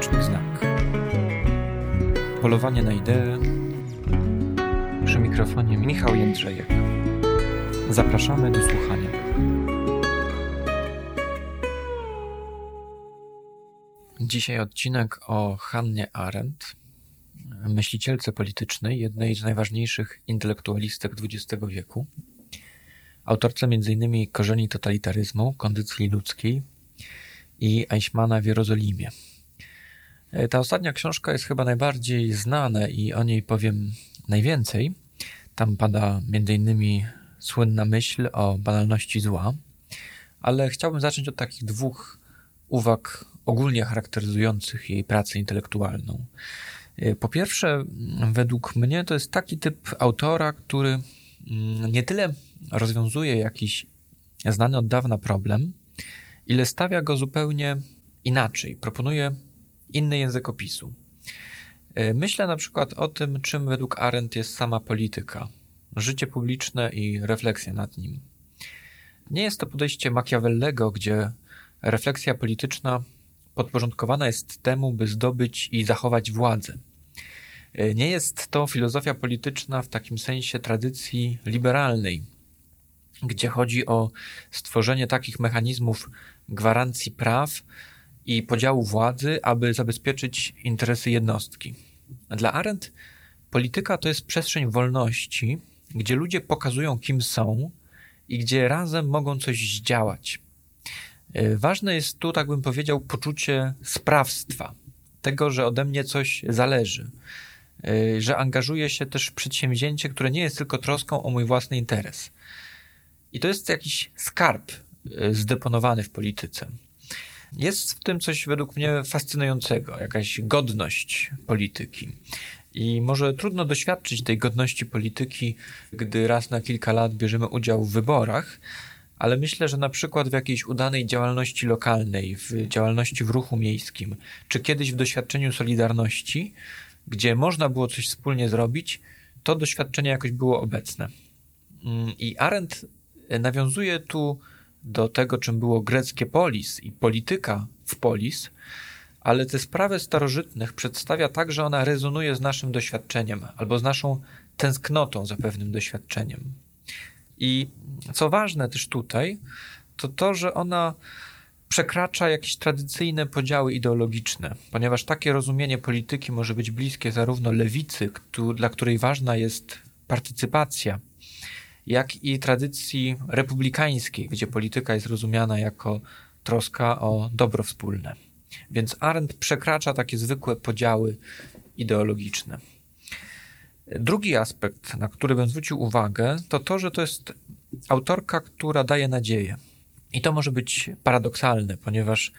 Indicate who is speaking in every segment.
Speaker 1: Konieczny znak. Polowanie na ideę. Przy mikrofonie Michał Jędrzejek. Zapraszamy do słuchania. Dzisiaj odcinek o Hannie Arendt, myślicielce politycznej, jednej z najważniejszych intelektualistek XX wieku, autorce m.in. Korzeni totalitaryzmu, kondycji ludzkiej i Eichmana w Jerozolimie. E, ta ostatnia książka jest chyba najbardziej znana i o niej powiem najwięcej. Tam pada m.in. słynna myśl o banalności zła, ale chciałbym zacząć od takich dwóch uwag ogólnie charakteryzujących jej pracę intelektualną. E, po pierwsze, według mnie to jest taki typ autora, który mm, nie tyle rozwiązuje jakiś znany od dawna problem, ile stawia go zupełnie inaczej, proponuje inny język opisu. E, myślę na przykład o tym, czym według Arendt jest sama polityka, życie publiczne i refleksja nad nim. Nie jest to podejście Machiavellego, gdzie refleksja polityczna podporządkowana jest temu, by zdobyć i zachować władzę. E, nie jest to filozofia polityczna w takim sensie tradycji liberalnej, gdzie chodzi o stworzenie takich mechanizmów gwarancji praw i podziału władzy, aby zabezpieczyć interesy jednostki. Dla Arendt polityka to jest przestrzeń wolności, gdzie ludzie pokazują, kim są i gdzie razem mogą coś zdziałać. E, ważne jest tu, tak bym powiedział, poczucie sprawstwa, tego, że ode mnie coś zależy, e, że angażuję się też w przedsięwzięcie, które nie jest tylko troską o mój własny interes. I to jest jakiś skarb e, zdeponowany w polityce. Jest w tym coś według mnie fascynującego, jakaś godność polityki. I może trudno doświadczyć tej godności polityki, gdy raz na kilka lat bierzemy udział w wyborach, ale myślę, że na przykład w jakiejś udanej działalności lokalnej, w działalności w ruchu miejskim, czy kiedyś w doświadczeniu Solidarności, gdzie można było coś wspólnie zrobić, to doświadczenie jakoś było obecne. Mm, I Arendt nawiązuje tu do tego, czym było greckie polis i polityka w polis, ale te sprawy starożytnych przedstawia tak, że ona rezonuje z naszym doświadczeniem albo z naszą tęsknotą za pewnym doświadczeniem. I co ważne też tutaj, to to, że ona przekracza jakieś tradycyjne podziały ideologiczne, ponieważ takie rozumienie polityki może być bliskie zarówno lewicy, dla której ważna jest partycypacja, jak i tradycji republikańskiej, gdzie polityka jest rozumiana jako troska o dobro wspólne. Więc Arendt przekracza takie zwykłe podziały ideologiczne. Drugi aspekt, na który bym zwrócił uwagę, to to, że to jest autorka, która daje nadzieję. I to może być paradoksalne, ponieważ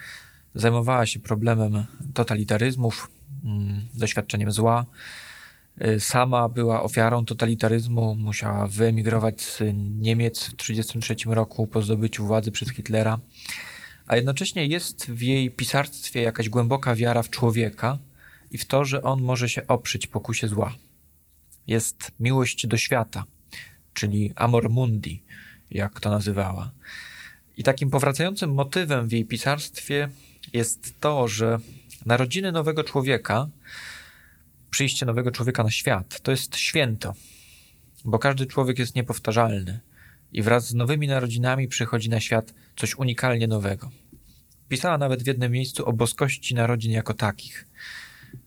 Speaker 1: zajmowała się problemem totalitaryzmów, mm, doświadczeniem zła, sama była ofiarą totalitaryzmu, musiała wyemigrować z Niemiec w 1933 roku po zdobyciu władzy przez Hitlera, a jednocześnie jest w jej pisarstwie jakaś głęboka wiara w człowieka i w to, że on może się oprzeć pokusie zła. Jest miłość do świata, czyli amor mundi, jak to nazywała. I takim powracającym motywem w jej pisarstwie jest to, że narodziny nowego człowieka przyjście nowego człowieka na świat to jest święto, bo każdy człowiek jest niepowtarzalny i wraz z nowymi narodzinami przychodzi na świat coś unikalnie nowego. Pisała nawet w jednym miejscu o boskości narodzin jako takich.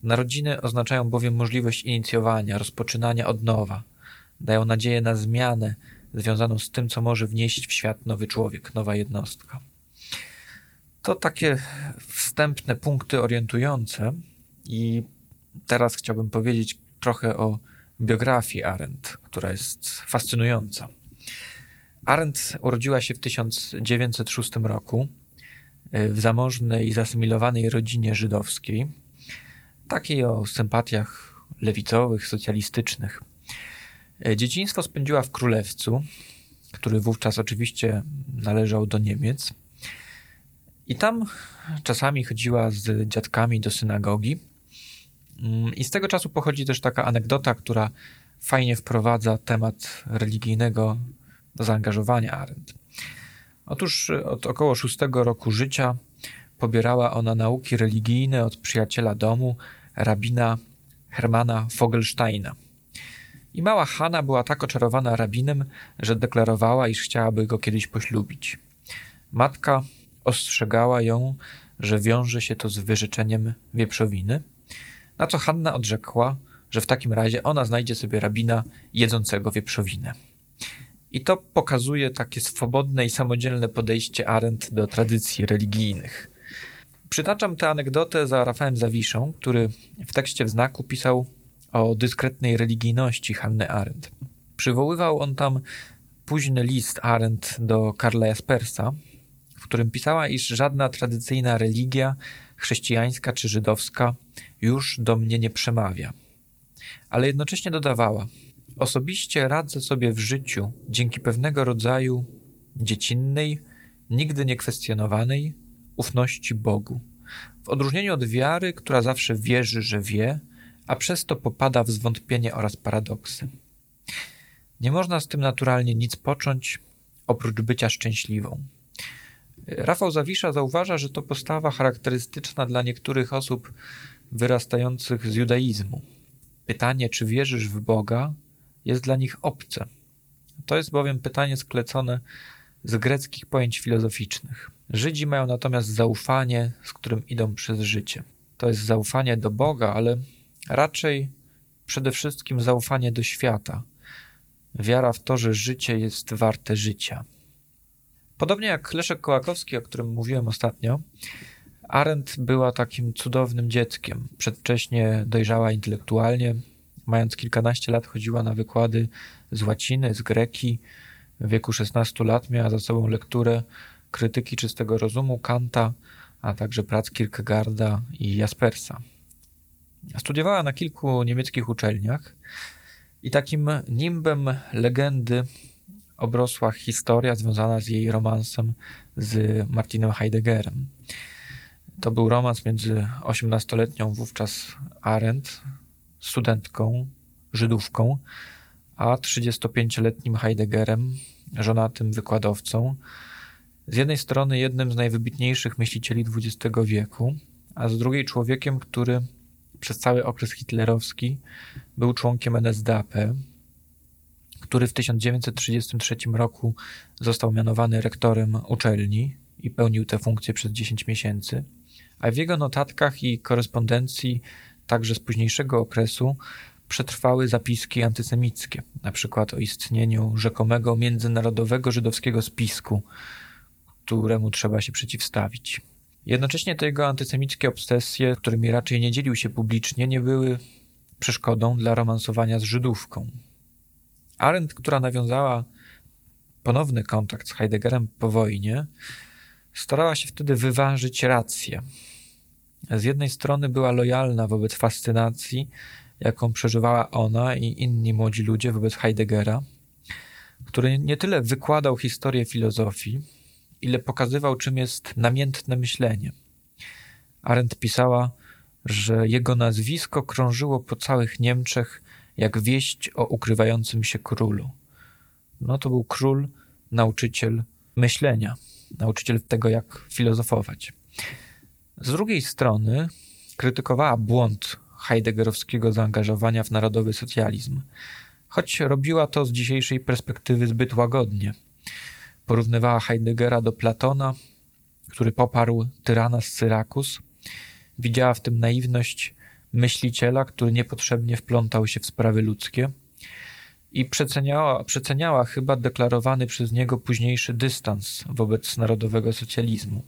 Speaker 1: Narodziny oznaczają bowiem możliwość inicjowania, rozpoczynania od nowa, dają nadzieję na zmianę związaną z tym, co może wnieść w świat nowy człowiek, nowa jednostka. To takie wstępne punkty orientujące i teraz chciałbym powiedzieć trochę o biografii Arendt, która jest fascynująca. Arendt urodziła się w 1906 roku e, w zamożnej i zasymilowanej rodzinie żydowskiej, takiej o sympatiach lewicowych, socjalistycznych. E, dzieciństwo spędziła w Królewcu, który wówczas oczywiście należał do Niemiec. I tam czasami chodziła z dziadkami do synagogi, I z tego czasu pochodzi też taka anegdota, która fajnie wprowadza temat religijnego zaangażowania Arendt. Otóż od około szóstego roku życia pobierała ona nauki religijne od przyjaciela domu, rabina Hermana Fogelsteina. I mała Hanna była tak oczarowana rabinem, że deklarowała, iż chciałaby go kiedyś poślubić. Matka ostrzegała ją, że wiąże się to z wyrzeczeniem wieprzowiny, na co Hanna odrzekła, że w takim razie ona znajdzie sobie rabina jedzącego wieprzowinę. I to pokazuje takie swobodne i samodzielne podejście Arendt do tradycji religijnych. Przytaczam tę anegdotę za Rafałem Zawiszą, który w tekście w znaku pisał o dyskretnej religijności Hanny Arendt. Przywoływał on tam późny list Arendt do Karla Jaspersa, w którym pisała, iż żadna tradycyjna religia, chrześcijańska czy żydowska, już do mnie nie przemawia. Ale jednocześnie dodawała: Osobiście radzę sobie w życiu dzięki pewnego rodzaju dziecinnej, nigdy niekwestionowanej ufności Bogu. W odróżnieniu od wiary, która zawsze wierzy, że wie, a przez to popada w zwątpienie oraz paradoksy. Nie można z tym naturalnie nic począć, oprócz bycia szczęśliwą. Rafał Zawisza zauważa, że to postawa charakterystyczna dla niektórych osób wyrastających z judaizmu. Pytanie, czy wierzysz w Boga, jest dla nich obce. To jest bowiem pytanie sklecone z greckich pojęć filozoficznych. Żydzi mają natomiast zaufanie, z którym idą przez życie. To jest zaufanie do Boga, ale raczej przede wszystkim zaufanie do świata. Wiara w to, że życie jest warte życia. Podobnie jak Leszek Kołakowski, o którym mówiłem ostatnio, Arendt była takim cudownym dzieckiem. Przedwcześnie dojrzała intelektualnie. Mając kilkanaście lat chodziła na wykłady z łaciny, z greki. W wieku 16 lat miała za sobą lekturę krytyki czystego rozumu Kanta, a także prac Kierkegaarda i Jaspersa. Studiowała na kilku niemieckich uczelniach i takim nimbem legendy obrosła historia związana z jej romansem z Martinem Heideggerem. To był romans między 18-letnią wówczas Arendt, studentką, Żydówką, a 35-letnim Heideggerem, żonatym wykładowcą. Z jednej strony jednym z najwybitniejszych myślicieli XX wieku, a z drugiej człowiekiem, który przez cały okres hitlerowski był członkiem NSDAP, który w 1933 roku został mianowany rektorem uczelni i pełnił tę funkcję przez 10 miesięcy, a w jego notatkach i korespondencji także z późniejszego okresu przetrwały zapiski antysemickie, na przykład o istnieniu rzekomego międzynarodowego żydowskiego spisku, któremu trzeba się przeciwstawić. Jednocześnie te jego antysemickie obsesje, którymi raczej nie dzielił się publicznie, nie były przeszkodą dla romansowania z Żydówką. Arendt, która nawiązała ponowny kontakt z Heideggerem po wojnie, starała się wtedy wyważyć rację. Z jednej strony była lojalna wobec fascynacji, jaką przeżywała ona i inni młodzi ludzie wobec Heideggera, który nie tyle wykładał historię filozofii, ile pokazywał, czym jest namiętne myślenie. Arendt pisała, że jego nazwisko krążyło po całych Niemczech jak wieść o ukrywającym się królu. No to był król, nauczyciel myślenia, nauczyciel tego, jak filozofować. Z drugiej strony krytykowała błąd heideggerowskiego zaangażowania w narodowy socjalizm, choć robiła to z dzisiejszej perspektywy zbyt łagodnie. Porównywała Heideggera do Platona, który poparł tyrana z Syrakus. Widziała w tym naiwność myśliciela, który niepotrzebnie wplątał się w sprawy ludzkie i przeceniała, przeceniała chyba deklarowany przez niego późniejszy dystans wobec narodowego socjalizmu.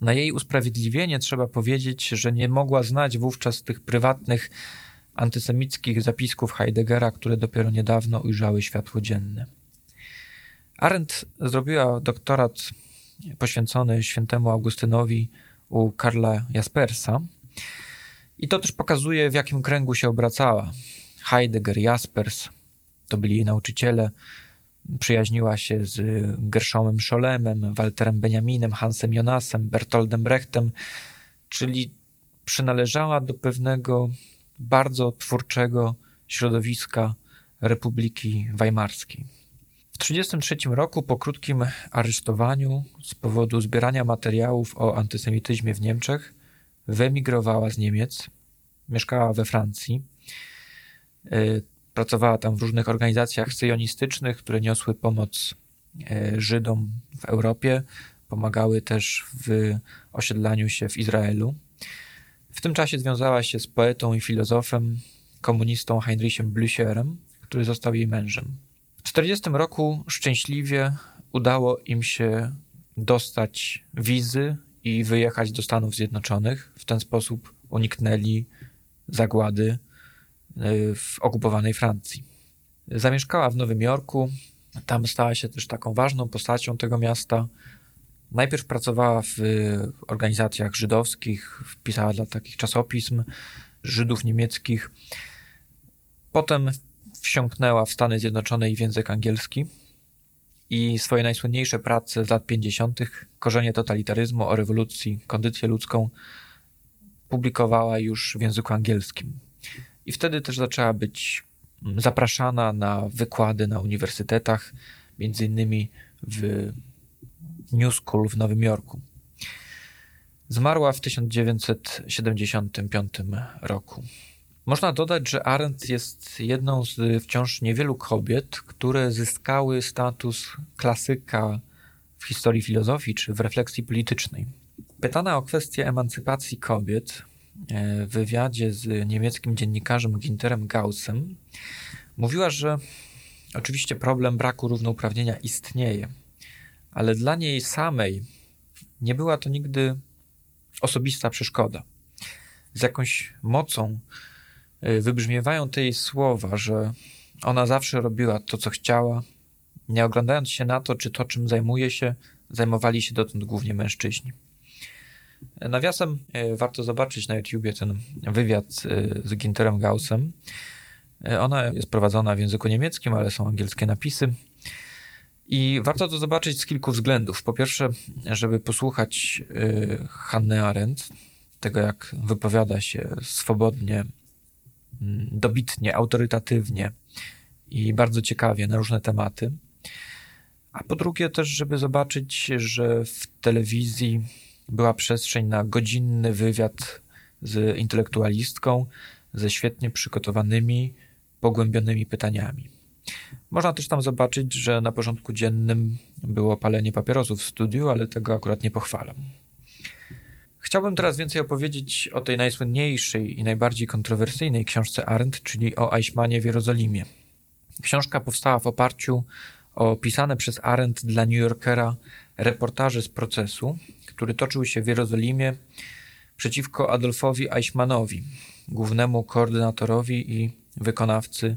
Speaker 1: Na jej usprawiedliwienie trzeba powiedzieć, że nie mogła znać wówczas tych prywatnych antysemickich zapisków Heideggera, które dopiero niedawno ujrzały światło dzienne. Arendt zrobiła doktorat poświęcony świętemu Augustynowi u Karla Jaspersa i to też pokazuje, w jakim kręgu się obracała. Heidegger, Jaspers to byli jej nauczyciele, Przyjaźniła się z Gershomem Szolemem, Walterem Benjaminem, Hansem Jonasem, Bertoldem Brechtem, czyli przynależała do pewnego bardzo twórczego środowiska Republiki Weimarskiej. W 1933 roku, po krótkim aresztowaniu z powodu zbierania materiałów o antysemityzmie w Niemczech, wyemigrowała z Niemiec, mieszkała we Francji. Y, pracowała tam w różnych organizacjach syjonistycznych, które niosły pomoc y, Żydom w Europie, pomagały też w osiedlaniu się w Izraelu. W tym czasie związała się z poetą i filozofem, komunistą Heinrichem Blücherem, który został jej mężem. W 1940 roku szczęśliwie udało im się dostać wizy i wyjechać do Stanów Zjednoczonych. W ten sposób uniknęli zagłady y, w okupowanej Francji. Zamieszkała w Nowym Jorku, tam stała się też taką ważną postacią tego miasta. Najpierw pracowała w organizacjach żydowskich, pisała dla takich czasopism Żydów niemieckich. Potem wsiąknęła w Stany Zjednoczone i w język angielski i swoje najsłynniejsze prace z lat 50., Korzenie totalitaryzmu o rewolucji, kondycję ludzką, publikowała już w języku angielskim. I wtedy też zaczęła być zapraszana na wykłady na uniwersytetach, między innymi w New School w Nowym Jorku. Zmarła w 1975 roku. Można dodać, że Arendt jest jedną z wciąż niewielu kobiet, które zyskały status klasyka w historii filozofii czy w refleksji politycznej. Pytana o kwestię emancypacji kobiet e, w wywiadzie z niemieckim dziennikarzem Ginterem Gaussem mówiła, że oczywiście problem braku równouprawnienia istnieje, ale dla niej samej nie była to nigdy osobista przeszkoda. Z jakąś mocą y, wybrzmiewają te jej słowa, że ona zawsze robiła to, co chciała, nie oglądając się na to, czy to, czym zajmuje się, zajmowali się dotąd głównie mężczyźni. Nawiasem y, warto zobaczyć na YouTubie ten wywiad y, z Ginterem Gaussem. Ona jest prowadzona w języku niemieckim, ale są angielskie napisy. I warto to zobaczyć z kilku względów. Po pierwsze, żeby posłuchać y, Hanny Arendt, tego jak wypowiada się swobodnie, dobitnie, autorytatywnie i bardzo ciekawie na różne tematy. A po drugie też, żeby zobaczyć, że w telewizji była przestrzeń na godzinny wywiad z intelektualistką, ze świetnie przygotowanymi, pogłębionymi pytaniami. Można też tam zobaczyć, że na porządku dziennym było palenie papierosów w studiu, ale tego akurat nie pochwalam. Chciałbym teraz więcej opowiedzieć o tej najsłynniejszej i najbardziej kontrowersyjnej książce Arendt, czyli o Eichmannie w Jerozolimie. Książka powstała w oparciu o pisane przez Arendt dla New Yorkera reportaże z procesu, który toczył się w Jerozolimie przeciwko Adolfowi Eichmannowi, głównemu koordynatorowi i wykonawcy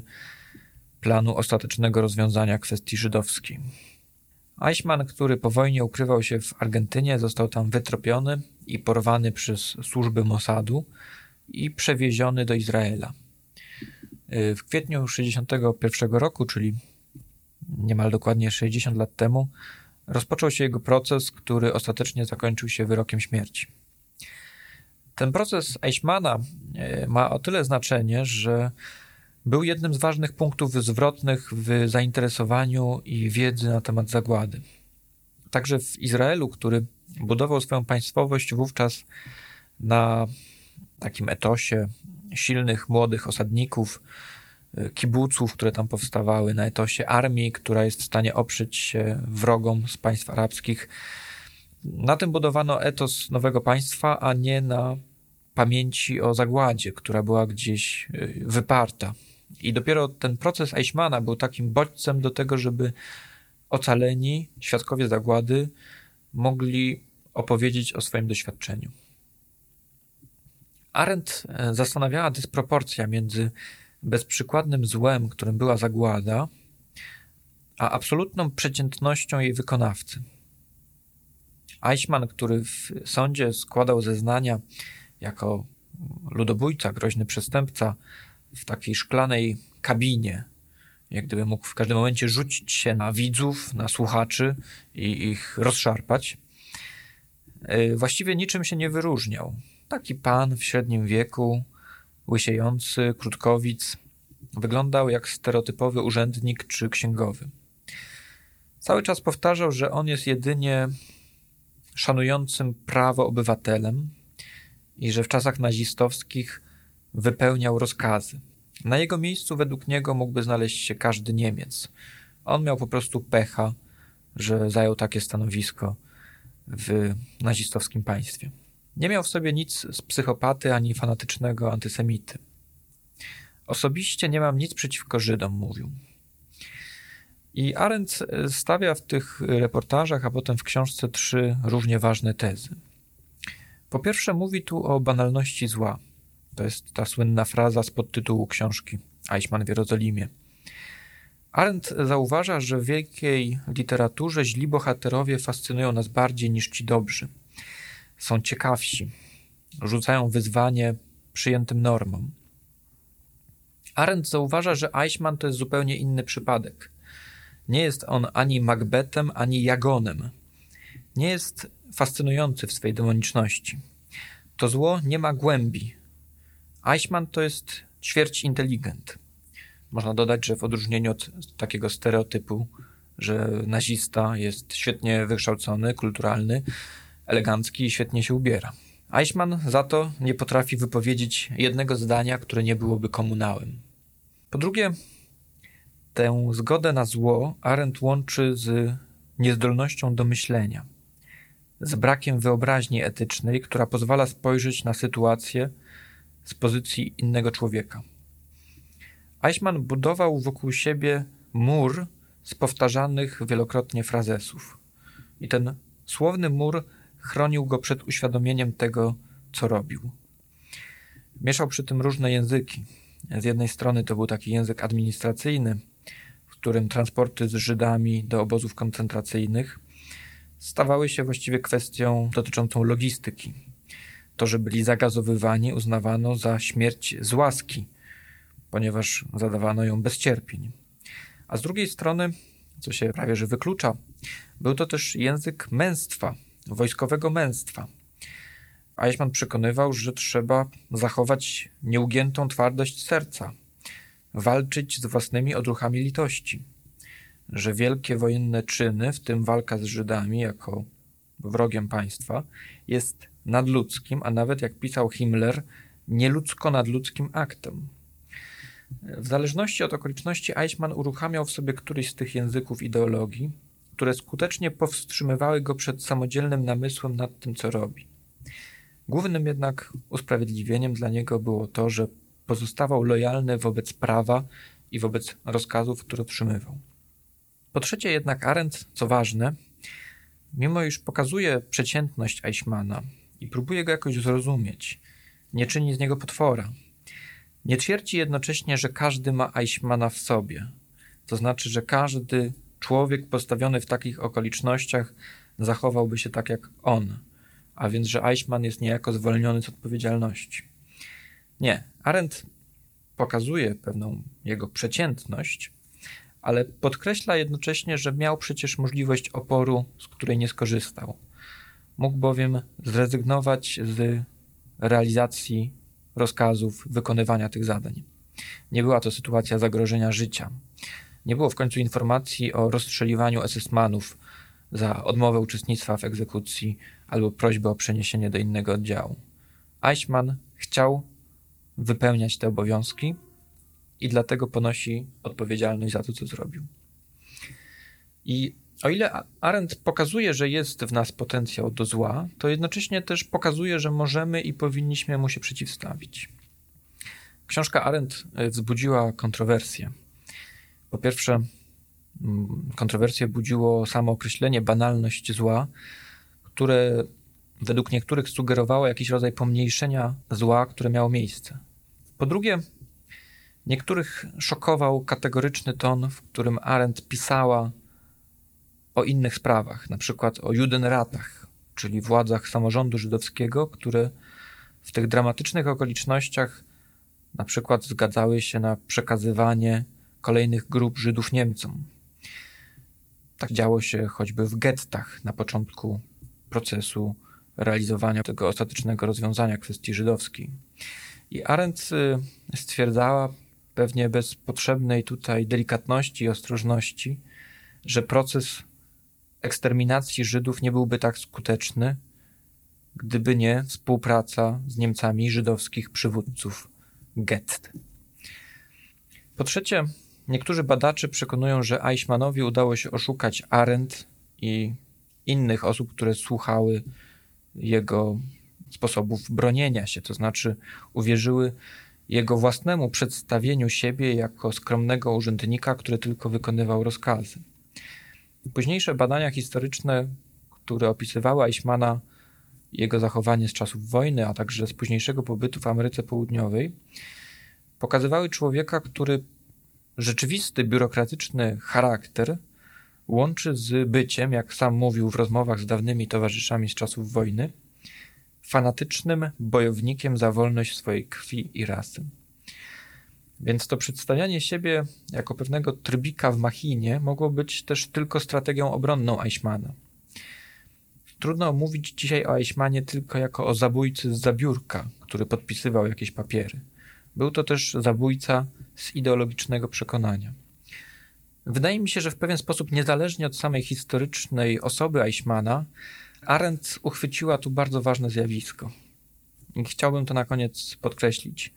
Speaker 1: planu ostatecznego rozwiązania kwestii żydowskiej. Eichmann, który po wojnie ukrywał się w Argentynie, został tam wytropiony i porwany przez służby Mossadu i przewieziony do Izraela. W kwietniu 1961 roku, czyli niemal dokładnie 60 lat temu, rozpoczął się jego proces, który ostatecznie zakończył się wyrokiem śmierci. Ten proces Eichmana e, ma o tyle znaczenie, że był jednym z ważnych punktów zwrotnych w zainteresowaniu i wiedzy na temat zagłady. Także w Izraelu, który budował swoją państwowość wówczas na takim etosie silnych, młodych osadników, kibuców, które tam powstawały, na etosie armii, która jest w stanie oprzeć się wrogom z państw arabskich. Na tym budowano etos nowego państwa, a nie na pamięci o zagładzie, która była gdzieś y, wyparta i dopiero ten proces Eichmana był takim bodźcem do tego, żeby ocaleni świadkowie zagłady mogli opowiedzieć o swoim doświadczeniu. Arendt e, zastanawiała dysproporcja między bezprzykładnym złem, którym była zagłada, a absolutną przeciętnością jej wykonawcy. Eichmann, który w sądzie składał zeznania jako ludobójca, groźny przestępca, w takiej szklanej kabinie, jak gdyby mógł w każdym momencie rzucić się na widzów, na słuchaczy i ich rozszarpać. E, właściwie niczym się nie wyróżniał. Taki pan w średnim wieku, łysiejący, krótkowic, wyglądał jak stereotypowy urzędnik czy księgowy. Cały czas powtarzał, że on jest jedynie szanującym prawo obywatelem i że w czasach nazistowskich wypełniał rozkazy. Na jego miejscu, według niego, mógłby znaleźć się każdy Niemiec. On miał po prostu pecha, że zajął takie stanowisko w nazistowskim państwie. Nie miał w sobie nic z psychopaty ani fanatycznego antysemity. Osobiście nie mam nic przeciwko Żydom, mówił. I Arendt stawia w tych reportażach, a potem w książce trzy równie ważne tezy. Po pierwsze, mówi tu o banalności zła. To jest ta słynna fraza z podtytułu książki Eichmann w Jerozolimie. Arendt zauważa, że w wielkiej literaturze źli bohaterowie fascynują nas bardziej niż ci dobrzy. Są ciekawsi, rzucają wyzwanie przyjętym normom. Arendt zauważa, że Eichmann to jest zupełnie inny przypadek. Nie jest on ani Macbethem, ani Jagonem. Nie jest fascynujący w swej demoniczności. To zło nie ma głębi. Eichmann to jest ćwierć inteligent. Można dodać, że w odróżnieniu od takiego stereotypu, że nazista jest świetnie wykształcony, kulturalny, elegancki i świetnie się ubiera. Eichmann za to nie potrafi wypowiedzieć jednego zdania, które nie byłoby komunałem. Po drugie, Tę zgodę na zło Arendt łączy z niezdolnością do myślenia, z brakiem wyobraźni etycznej, która pozwala spojrzeć na sytuację z pozycji innego człowieka. Eichmann budował wokół siebie mur z powtarzanych wielokrotnie frazesów. I ten słowny mur chronił go przed uświadomieniem tego, co robił. Mieszał przy tym różne języki. Z jednej strony to był taki język administracyjny, którym transporty z Żydami do obozów koncentracyjnych stawały się właściwie kwestią dotyczącą logistyki. To, że byli zagazowywani, uznawano za śmierć z łaski, ponieważ zadawano ją bez cierpień. A z drugiej strony, co się prawie że wyklucza, był to też język męstwa, wojskowego męstwa. Eichmann przekonywał, że trzeba zachować nieugiętą twardość serca, walczyć z własnymi odruchami litości, że wielkie wojenne czyny, w tym walka z Żydami jako wrogiem państwa, jest nadludzkim, a nawet jak pisał Himmler, nieludzko-nadludzkim aktem. W zależności od okoliczności Eichmann uruchamiał w sobie któryś z tych języków ideologii, które skutecznie powstrzymywały go przed samodzielnym namysłem nad tym, co robi. Głównym jednak usprawiedliwieniem dla niego było to, że pozostawał lojalny wobec prawa i wobec rozkazów, które otrzymywał. Po trzecie jednak Arendt, co ważne, mimo iż pokazuje przeciętność Eichmana i próbuje go jakoś zrozumieć, nie czyni z niego potwora. Nie twierdzi jednocześnie, że każdy ma Eichmana w sobie. To znaczy, że każdy człowiek postawiony w takich okolicznościach zachowałby się tak jak on, a więc, że Eichmann jest niejako zwolniony z odpowiedzialności. Nie. Arendt pokazuje pewną jego przeciętność, ale podkreśla jednocześnie, że miał przecież możliwość oporu, z której nie skorzystał. Mógł bowiem zrezygnować z realizacji rozkazów, wykonywania tych zadań. Nie była to sytuacja zagrożenia życia. Nie było w końcu informacji o rozstrzeliwaniu SS-manów za odmowę uczestnictwa w egzekucji albo prośbę o przeniesienie do innego oddziału. Eichmann chciał wypełniać te obowiązki i dlatego ponosi odpowiedzialność za to, co zrobił. I o ile Arendt pokazuje, że jest w nas potencjał do zła, to jednocześnie też pokazuje, że możemy i powinniśmy mu się przeciwstawić. Książka Arendt e, wzbudziła kontrowersje. Po pierwsze, mm, kontrowersje budziło samo określenie banalność zła, które według niektórych sugerowało jakiś rodzaj pomniejszenia zła, które miało miejsce. Po drugie, niektórych szokował kategoryczny ton, w którym Arendt pisała o innych sprawach, na przykład o Judenratach, czyli władzach samorządu żydowskiego, które w tych dramatycznych okolicznościach na przykład zgadzały się na przekazywanie kolejnych grup Żydów Niemcom. Tak działo się choćby w gettach na początku procesu realizowania tego ostatecznego rozwiązania kwestii żydowskiej. I Arendt y, stwierdzała, pewnie bez potrzebnej tutaj delikatności i ostrożności, że proces eksterminacji Żydów nie byłby tak skuteczny, gdyby nie współpraca z Niemcami żydowskich przywódców gett. Po trzecie, niektórzy badacze przekonują, że Eichmannowi udało się oszukać Arendt i innych osób, które słuchały jego sposobów bronienia się, to znaczy uwierzyły jego własnemu przedstawieniu siebie jako skromnego urzędnika, który tylko wykonywał rozkazy. Późniejsze badania historyczne, które opisywały Eichmana, jego zachowanie z czasów wojny, a także z późniejszego pobytu w Ameryce Południowej, pokazywały człowieka, który rzeczywisty, biurokratyczny charakter łączy z byciem, jak sam mówił w rozmowach z dawnymi towarzyszami z czasów wojny, fanatycznym bojownikiem za wolność swojej krwi i rasy. Więc to przedstawianie siebie jako pewnego trybika w machinie mogło być też tylko strategią obronną Eichmana. Trudno mówić dzisiaj o Eichmanie tylko jako o zabójcy z zabiórka, który podpisywał jakieś papiery. Był to też zabójca z ideologicznego przekonania. Wydaje mi się, że w pewien sposób, niezależnie od samej historycznej osoby Eichmana, Arendt uchwyciła tu bardzo ważne zjawisko. I chciałbym to na koniec podkreślić.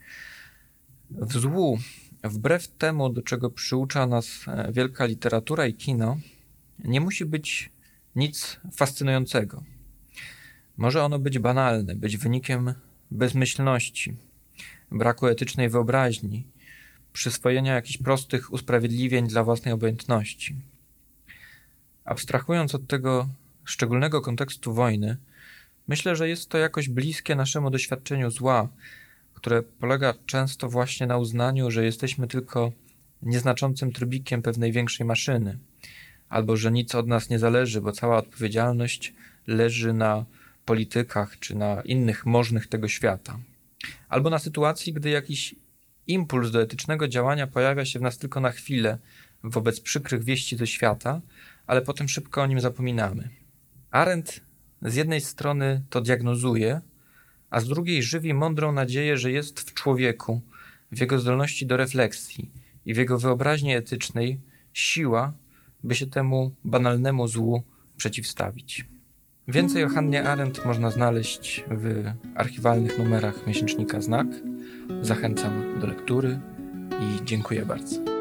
Speaker 1: W złu, wbrew temu, do czego przyucza nas e, wielka literatura i kino, nie musi być nic fascynującego. Może ono być banalne, być wynikiem bezmyślności, braku etycznej wyobraźni, przyswojenia jakichś prostych usprawiedliwień dla własnej obojętności. Abstrahując od tego szczególnego kontekstu wojny, myślę, że jest to jakoś bliskie naszemu doświadczeniu zła, które polega często właśnie na uznaniu, że jesteśmy tylko nieznaczącym trybikiem pewnej większej maszyny, albo że nic od nas nie zależy, bo cała odpowiedzialność leży na politykach czy na innych możnych tego świata. Albo na sytuacji, gdy jakiś impuls do etycznego działania pojawia się w nas tylko na chwilę wobec przykrych wieści ze świata, ale potem szybko o nim zapominamy. Arendt z jednej strony to diagnozuje, a z drugiej żywi mądrą nadzieję, że jest w człowieku, w jego zdolności do refleksji i w jego wyobraźni etycznej siła, by się temu banalnemu złu przeciwstawić. Więcej o Hannie Arendt można znaleźć w archiwalnych numerach miesięcznika Znak. Zachęcam do lektury i dziękuję bardzo.